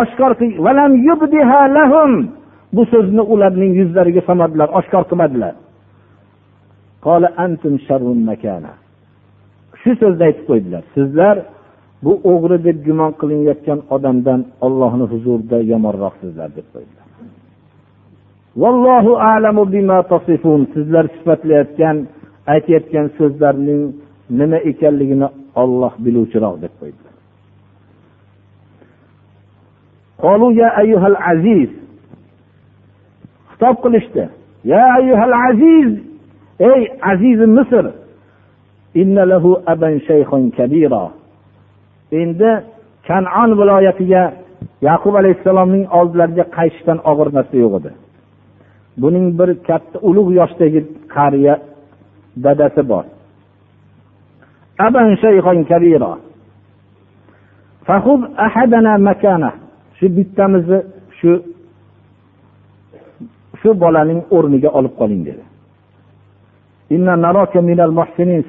Oshkor bu so'zni ularning yuzlariga solmadilar oshkor qilmadilar. Shu so'zni aytib qo'ydilar. Sizlar bu o'g'ri deb gumon qilinayotgan odamdan ollohni huzurida yomonroqsizlar deb qo'ydilar. Bima tasifun. Sizlar sifatlayotgan aytayotgan so'zlarning nima ekanligini olloh biluvchiroq deb qo'ydilar. Aziz xitob qilishdi. Ya ayyuhal aziz ey azizi misr endi kanon viloyatiga yaqub alayhissalomning oldilariga qaytishdan og'ir narsa yo'q edi. Buning bir katta ulug' yoshdagi qariya dadasi bor. Shu bittamizni shu shu bolaning o'rniga olib qoling dedi.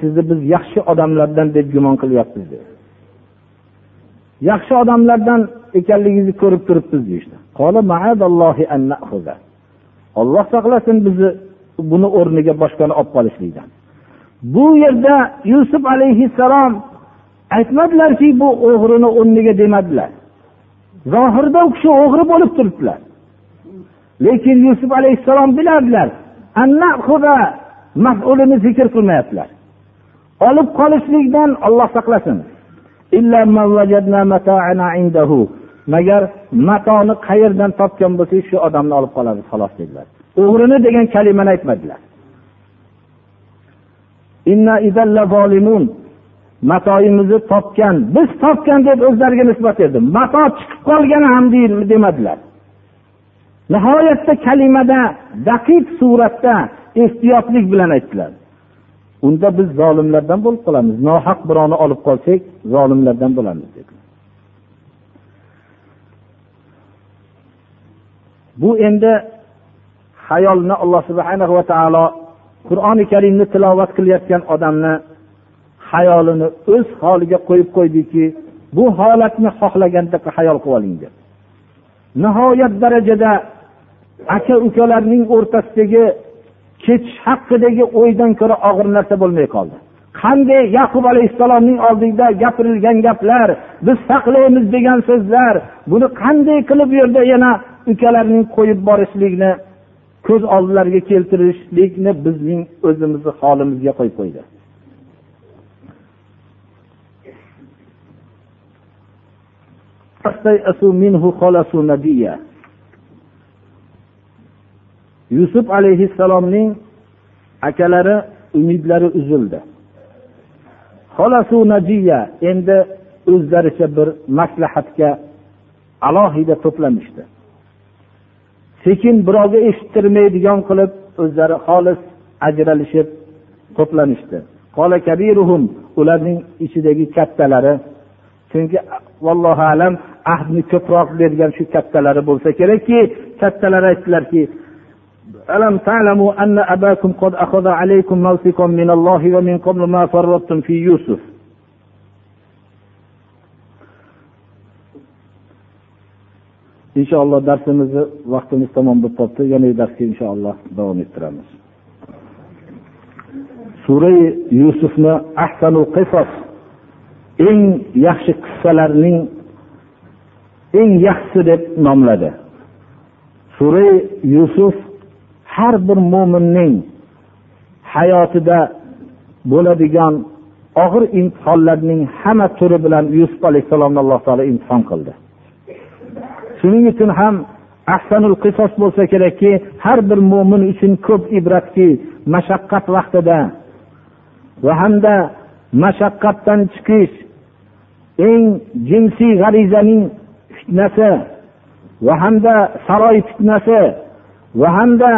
Sizni biz yaxshi odamlardan deb gumon qilyapmiz dedi. Yaxshi odamlardan ekanligingizni ko'rib turibmiz deyishdi. Olloh saqlasin bizni buni o'rniga boshqani olib qolishlikdan. Bu yerda yusuf alayhissalom aytmadilarki bu o'g'rini o'rniga demadilar. Zohirda u kishi o'g'ri bo'lib turibdilar. Lekin yusuf alayhissalom bilardilar mafulini zikr qilmayaptilar. Olib qolishlikdan olloh saqlasin. Magar matoni qayerdan topgan bo'lsak shu odamni olib qolamiz xolos dedilar. O'g'rini degan kalimani aytmadilar. Matoyimizni topgan biz topgan deb o'zlariga nisbat berdi. Mato chiqib qolgani ham demadilar. Nihoyatda kalimada daqiq suratda ehtiyotlik bilan aytdilar. Unda biz zolimlardan bo'lib qolamiz. Nohaq birovni olib qolsak zolimlardan bo'lamiz dedi bu endi hayolni alloh subhana va taolo qur'oni karimni tilovat qilayotgan odamni hayolini o'z holiga qo'yib qo'ydiki bu holatni xohlaganda hayol qilib oling deb nihoyat darajada aka ukalarning o'rtasidagi ketish haqidagi o'ydan ko'ra og'ir narsa bo'lmay qoldi. Qanday yaqub alayhissalomning oldida gapirilgan gaplar biz saqlaymiz degan so'zlar buni qanday qilib bu yerda yana ukalarning qo'yib borishlikni ko'z oldilariga keltirishlikni bizning o'zimizni holimizga qo'yib qo'ydi. Yusuf alayhissalomning akalari umidlari uzildi. Endi o'zlaricha bir maslahatga alohida to'planishdi. sekin birovga eshittirmaydigan qilib o'zlari xolis ajralishib to'planishdi ularning ichidagi kattalari chunki vallohu alam ahdni ko'proq bergan shu kattalari bo'lsa kerakki kattalar aytdilarki ألم تعلموا أن أباكم قد أخذ عليكم موثقا من الله ومن قبل ما فرطتم في يوسف inshaalloh darsimizni vaqtimiz tamom bo'lib qolibdi yana darsga inshaalloh davom ettiramiz sura yusufni ahsanul qisos eng yaxshi qissalarning eng yaxshisi deb nomladi sura yusuf har bir mo'minning hayotida bo'ladigan og'ir imtihonlarning hamma turi bilan yusuf alayhissalomni alloh taolo imtihon qildi. Shuning uchun ham ahsanul qisos bo'lsa kerakki har bir mo'min uchun ko'p ibratki mashaqqat vaqtida va hamda mashaqqatdan chiqish eng jinsiy g'arizaning fitnasi va hamda saroy fitnasi va hamda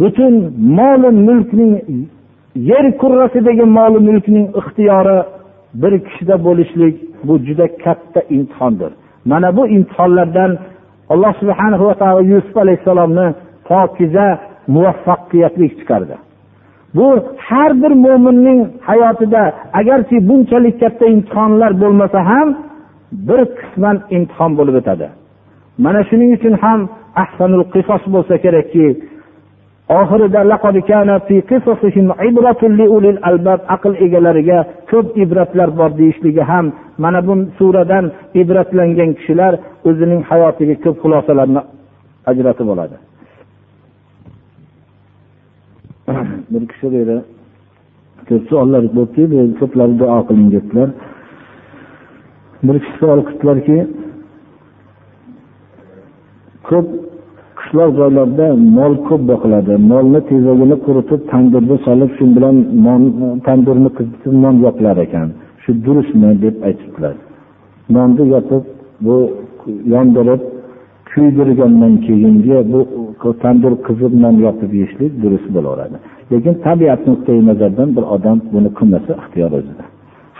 butun moli mulkning yer kurrasidagi moli mulkning ixtiyori bir kishida bo'lishlik bu juda katta imtihondir. Mana bu imtihonlardan alloh subhana va taolo yusuf alayhissalomni pokiza muvaffaqiyatli chiqardi. Bu har bir mo'minning hayotida agarki bunchalik katta imtihonlar bo'lmasa ham bir qisman imtihon bo'lib o'tadi. Mana shuning uchun ham ahsanul qisos bo'lsa kerakki oxirida aql egalariga ko'p ibratlar bor deyishligi ham mana bu suradan ibratlangan kishilar o'zining hayotiga ko'p xulosalarni ajratib oladi. Bir kishi ko'p savollar bo'libdi ko'plari duo qiling dedilar bir kishi savol qildilarki ko'p qishloq joylarda mol ko'p boqiladi. Molni tezagini quritib tandurda solib shu bilan tandirni qizitib non yopilar ekan. Shu durustmi deb aytibdilar. Nonni yopib bu yondirib kuydirgandan keyingi bu tandir qizib non yopib yeyishlik durust bo'laveradi. Lekin tabiat nuqtai nazaridan bir odam buni qilmasa ixtiyor o'zida.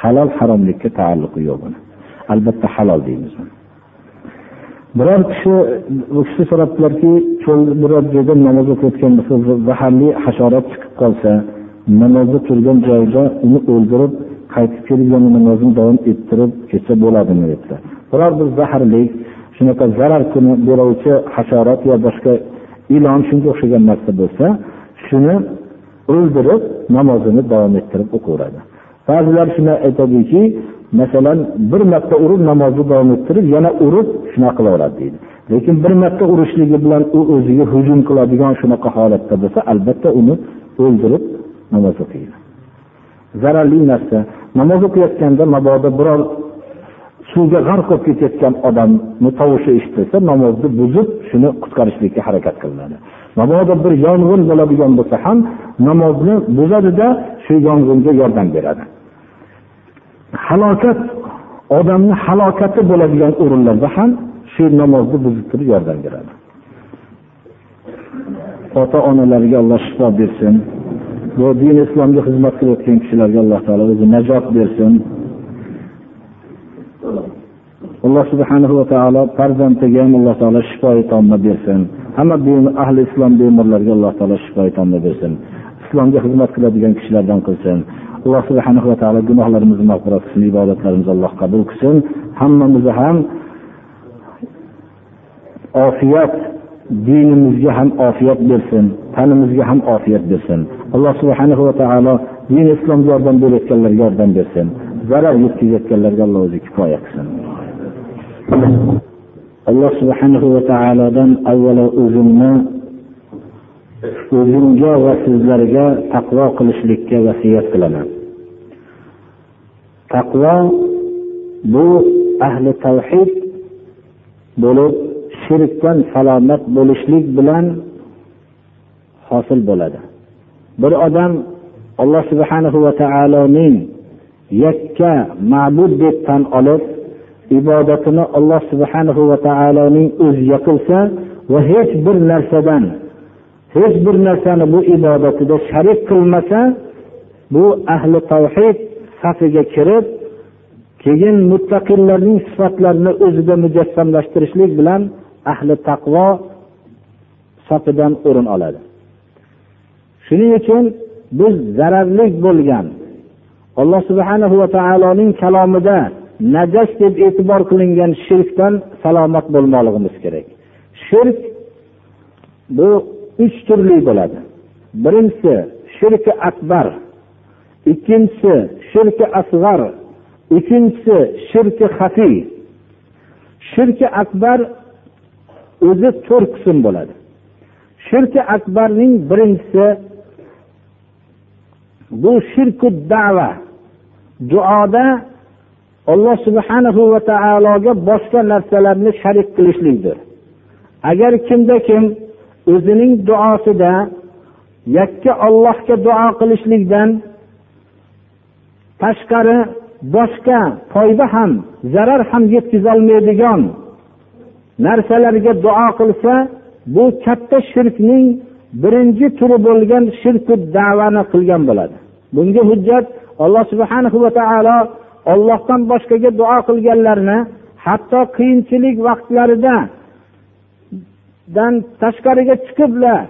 Halol haromlikka taalluqi yo'q buni. Albatta halol deymiz biror kishi u kishi so'rabdilarki cho'l biror joyda namoz o'qiyotgan bo'lsa zaharli hasharot chiqib qolsa namozda turgan joyida uni o'ldirib qaytib kelib yana namozni davom ettirib ketsa bo'ladimi dedilar. Biror bir zaharli shunaqa zarar beruvchi hasharot yo boshqa ilon shunga o'xshagan narsa bo'lsa shuni o'ldirib namozini davom ettirib o'qiveradi ba'zilar shuni aytadiki masalan bir marta urib namozni davom ettirib yana urib shunaqa qilaveradi deydi. Lekin bir marta urishligi bilan u o'ziga hujum qiladigan shunaqa holatda bo'lsa albatta uni o'ldirib namoz o'qiydi. Zararli narsa. Namoz o'qiyotganda mabodo biror suvga g'arq bo'lib ketayotgan odamni tovushi eshitilsa namozni buzib shuni qutqarishlikka harakat qilinadi. Mabodo bir yong'in bo'ladigan bo'lsa ham namozni buzadida shu yong'inga yordam beradi. Halokat odamni halokati bo'ladigan o'rinlarda ham shu namozni buzib turib yordam beradi. Ota onalarga alloh shifo bersin. Bu din islomga xizmat qilayotgan kishilarga alloh taolo o'zi najot bersin. Alloh subhanahu va taolo farzandiga ham alloh taolo shifoi tomma bersin. Hamma ahli islom bemorlarga alloh taolo shifoi tomma bersin. Islomga xizmat qiladigan kishilardan qilsin. Alloh subhanahu va taolo gunohlarimizni mag'firat qilsin ibodatlarimizni alloh qabul qilsin. Hammamizni ham ofiyat dinimizga ham ofiyat bersin tanimizga ham ofiyat bersin. Alloh subhanahu va taolo din islomga yordam berayotganlarga yordam bersin. Zarar yetkazayotganlarga alloh o'zi kifoya qilsin. Alloh subhanahu va taolodan avvalo o'zimni o'zimga va sizlarga taqvo qilishlikka vasiyat qilaman. Taqvo bu ahli tavhid bo'lib shirkdan salomat bo'lishlik bilan hosil bo'ladi. Bir odam alloh subhanahu va taoloning yakka ma'bud deb tan olib ibodatini alloh subhanahu va taoloning o'ziga qilsa va hech bir narsadan hech bir narsani bu ibodatida sharik qilmasa bu ahli tavhid safiga kirib keyin muttaqillarning sifatlarini o'zida mujassamlashtirishlik bilan ahli taqvo safidan o'rin oladi. Shuning uchun biz zararli bo'lgan alloh subhanahu va taoloning kalomida najas deb e'tibor qilingan shirkdan salomat bo'lmoqligimiz kerak. Shirk bu uch turli bo'ladi. Birinchisi shirki akbar ikkinchisi shirki asg'ar uchinchisi shirki hafiy shirki akbar o'zi to'rt qism bo'ladi. Shirki akbarning birinchisi bu shirku dava. Duoda alloh subhanahu va taologa boshqa narsalarni sharik qilishlikdir. Agar kimda kim o'zining duosida yakka ollohga duo qilishlikdan tashqari boshqa foyda ham zarar ham yetkazolmaydigan narsalarga duo qilsa bu katta shirkning birinchi turi bo'lgan shirku davani qilgan bo'ladi. Bunga hujjat alloh subhanahu va taolo ollohdan boshqaga duo qilganlarni hatto qiyinchilik vaqtlarida dan tashqariga chiqiblar.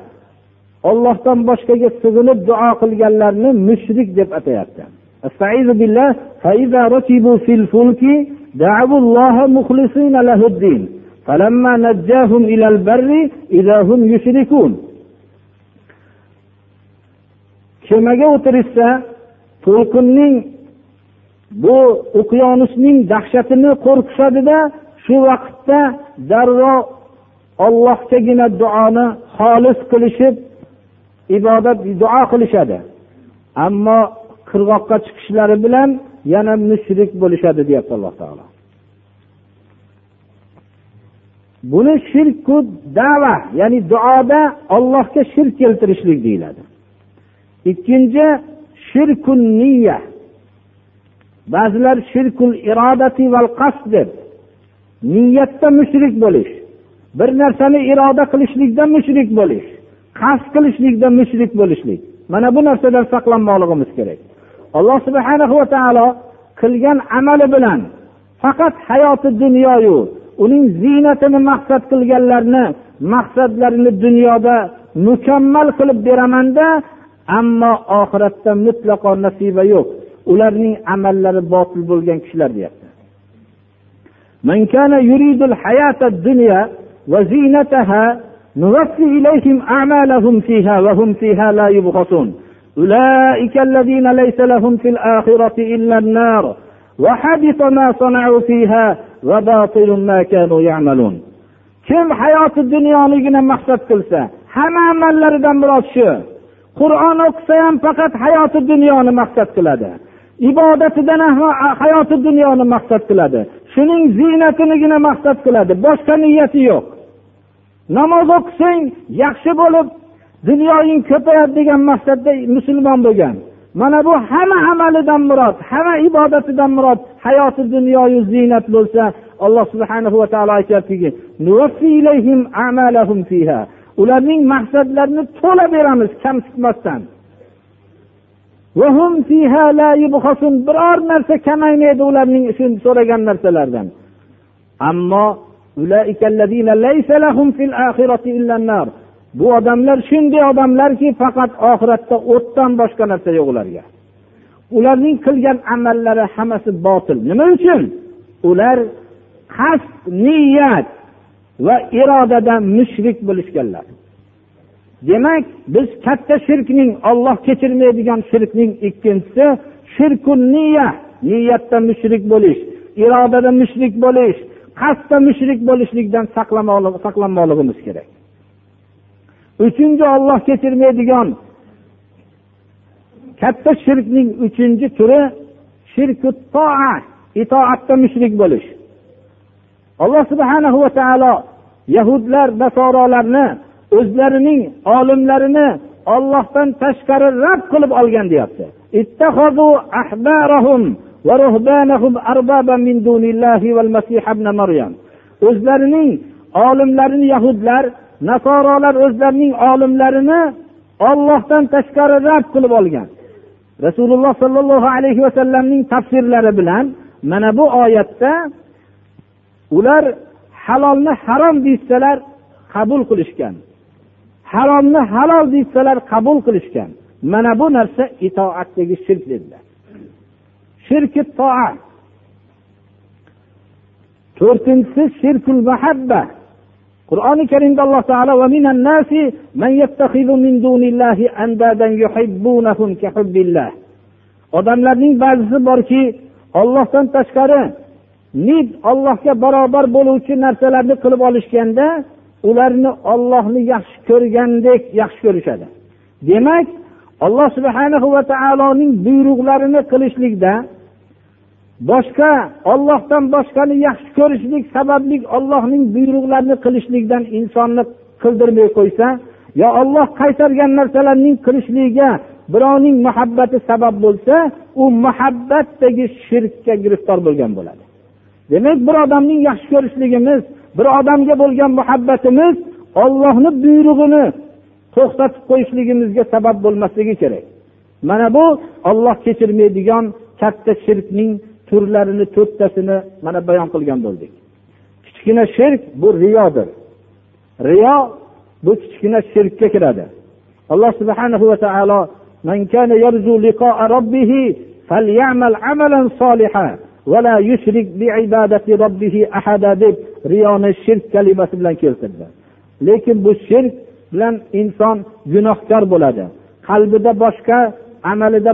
Ollohdan boshqaga sig'inib duo qilganlarni mushrik deb atayapti. Kemaga o'tirishsa to'lqinning bu uqyonusning dahshatini qo'rqishadida shu vaqtda darrov ollohgagina duoni xolis qilishib ibodat duo qilishadi. Ammo qirg'oqqa chiqishlari bilan yana mushrik bo'lishadi deyapti alloh taolo. Buni shirku dava ya'ni duoda ollohga shirk keltirishlik deyiladi. Ikkinchi shirkun niya ba'zilar shirkul irodati val qasd deb niyatda mushrik bo'lish. Bir narsani iroda qilishlikda mushrik bo'lish qasd qilishlikda mushrik bo'lishlik. Mana bu narsadan saqlanmoqligimiz kerak. Alloh subhana va taolo qilgan amali bilan faqat hayoti dunyoyu uning ziynatini maqsad qilganlarni maqsadlarini dunyoda mukammal qilib beramanda ammo oxiratda mutlaqo nasiba yo'q. Ularning amallari botil bo'lgan kishilar deyapti. من كان يريد الحياة الدنيا وزينتها نوفي إليهم أعمالهم فيها وهم فيها لا يبخسون أولئك الذين ليس لهم في الآخرة إلا النار وحبط ما صنعوا فيها وباطل ما كانوا يعملون kim hayoti dunyonigina maqsad qilsa hamma amallaridan murod shu qur'on o'qisa ham faqat hayoti dunyoni maqsad qiladi ibodatidan hayoti dunyoni maqsad qiladi shuning ziynatinigina maqsad qiladi boshqa niyati yo'q namoz o'qisang yaxshi bo'lib dunyoying ko'payadi degan maqsadda musulmon bo'lgan. Mana bu hamma amalidan murod hamma ibodatidan murod hayoti dunyoyu ziynat bo'lsa alloh subhana va taolo aytyaptiki ularning maqsadlarini to'la beramiz kamsitmasdan biror narsa kamaymaydi ularning so'ragan narsalaridan ammo bu odamlar shunday odamlarki faqat oxiratda o'tdan boshqa narsa yo'q ularga. Ularning qilgan amallari hammasi botil. Nima uchun? Ular qasd niyat va irodada mushrik bo'lishganlar. Demak biz katta shirkning olloh kechirmaydigan shirkning ikkinchisi shirku niya niyatda mushrik bo'lish irodada mushrik bo'lish qasdda mushrik bo'lishlikdan saqlanmoqligimiz kerak. Uchinchi olloh kechirmaydigan katta shirkning uchinchi turi shirku toa itoatda mushrik bo'lish. Alloh subhana va taolo yahudlar nasorolarni o'zlarining olimlarini ollohdan tashqari rad qilib olgan deyapti. O'zlarining olimlarini yahudlar nasorolar o'zlarining olimlarini ollohdan tashqari rad qilib olgan. Rasululloh sollallohu alayhi vasallamning tafsirlari bilan mana bu oyatda ular halolni harom deysalar qabul qilishgan. Haromni halol deysalar qabul qilishgan. Mana bu narsa itoatdagi shirk dedilar. Shirki toa to'rtinchisi shirkul mahabba. Qur'oni karimda alloh taolo odamlarning ba'zisi borki ollohdan tashqari nid ollohga barobar bo'luvchi narsalarni qilib olishganda ularni ollohni yaxshi ko'rgandek yaxshi ko'rishadi. Demak alloh subhana va taoloning buyruqlarini qilishlikda boshqa ollohdan boshqani yaxshi ko'rishlik sababli ollohning buyruqlarini qilishlikdan insonni qildirmay qo'ysa yo olloh qaytargan narsalarning qilishligiga birovning muhabbati sabab bo'lsa u muhabbatdagi shirkka giriftor bo'lgan bo'ladi. Demak bir odamning yaxshi ko'rishligimiz bir odamga bo'lgan muhabbatimiz ollohni buyrug'ini to'xtatib qo'yishligimizga sabab bo'lmasligi kerak. Mana bu olloh kechirmaydigan katta shirkning turlarini to'rttasini mana bayon qilgan bo'ldik kichkina shirk bu riyodir riyo bu kichkina shirkka kiradi alloh subhanahu va taolo من كان يرجو لقاء ربه فليعمل عملا صالحا ولا يشرك بعبادة ربه أحدا deb riyoni shirk kalimasi bilan keltirdi lekin bu shirk bilan inson gunohkor bo'ladi qalbida boshqa amalida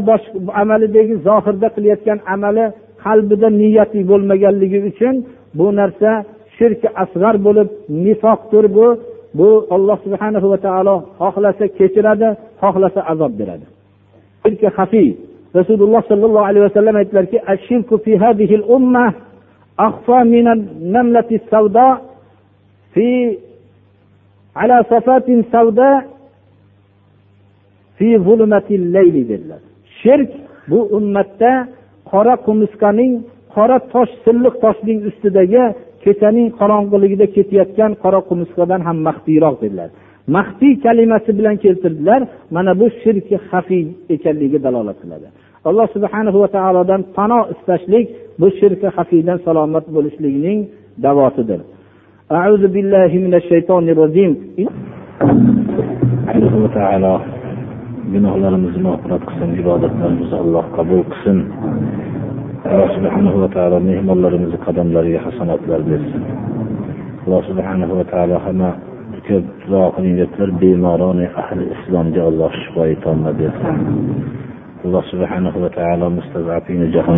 amalidagi zohirda qilayotgan amali qalbida niyati bo'lmaganligi uchun bu narsa shirki asg'ar bo'lib nifoqdir bu bu alloh subhana va taolo xohlasa kechiradi xohlasa azob beradi shirki hafiy rasululloh sollallohu alayhi vasallam aytdilarki أخفى من النملة السوداء في على صفات سوداء في ظلمة الليل dedilar shirk bu ummatda qora qumursqaning qora tosh silliq toshning ustidagi kechaning qorong'iligida ketayotgan qora qumursqadan ham maxfiyroq dedilar maxfiy kalimasi bilan keltirdilar mana bu shirki hafiy ekanligiga dalolat qiladi alloh subhana va taolodan pano istashlik bu shirki hafiydan salomat bo'lishlikning davosidir أعوذ بالله من الشيطان الرجيم gunohlarimizni mag'firat qilsin ibodatlarimizni alloh qabul qilsin. Alloh subhanahu va taolo mehmonlarimizni qadamlariga hasanatlar bersin. Alloh subhanahu va taolo hamma ko'p duo qilinayotgan bemoroni ahli islomga alloh shifoi tomma bersin. Alloh subhanahu va taolo mustazafini jahon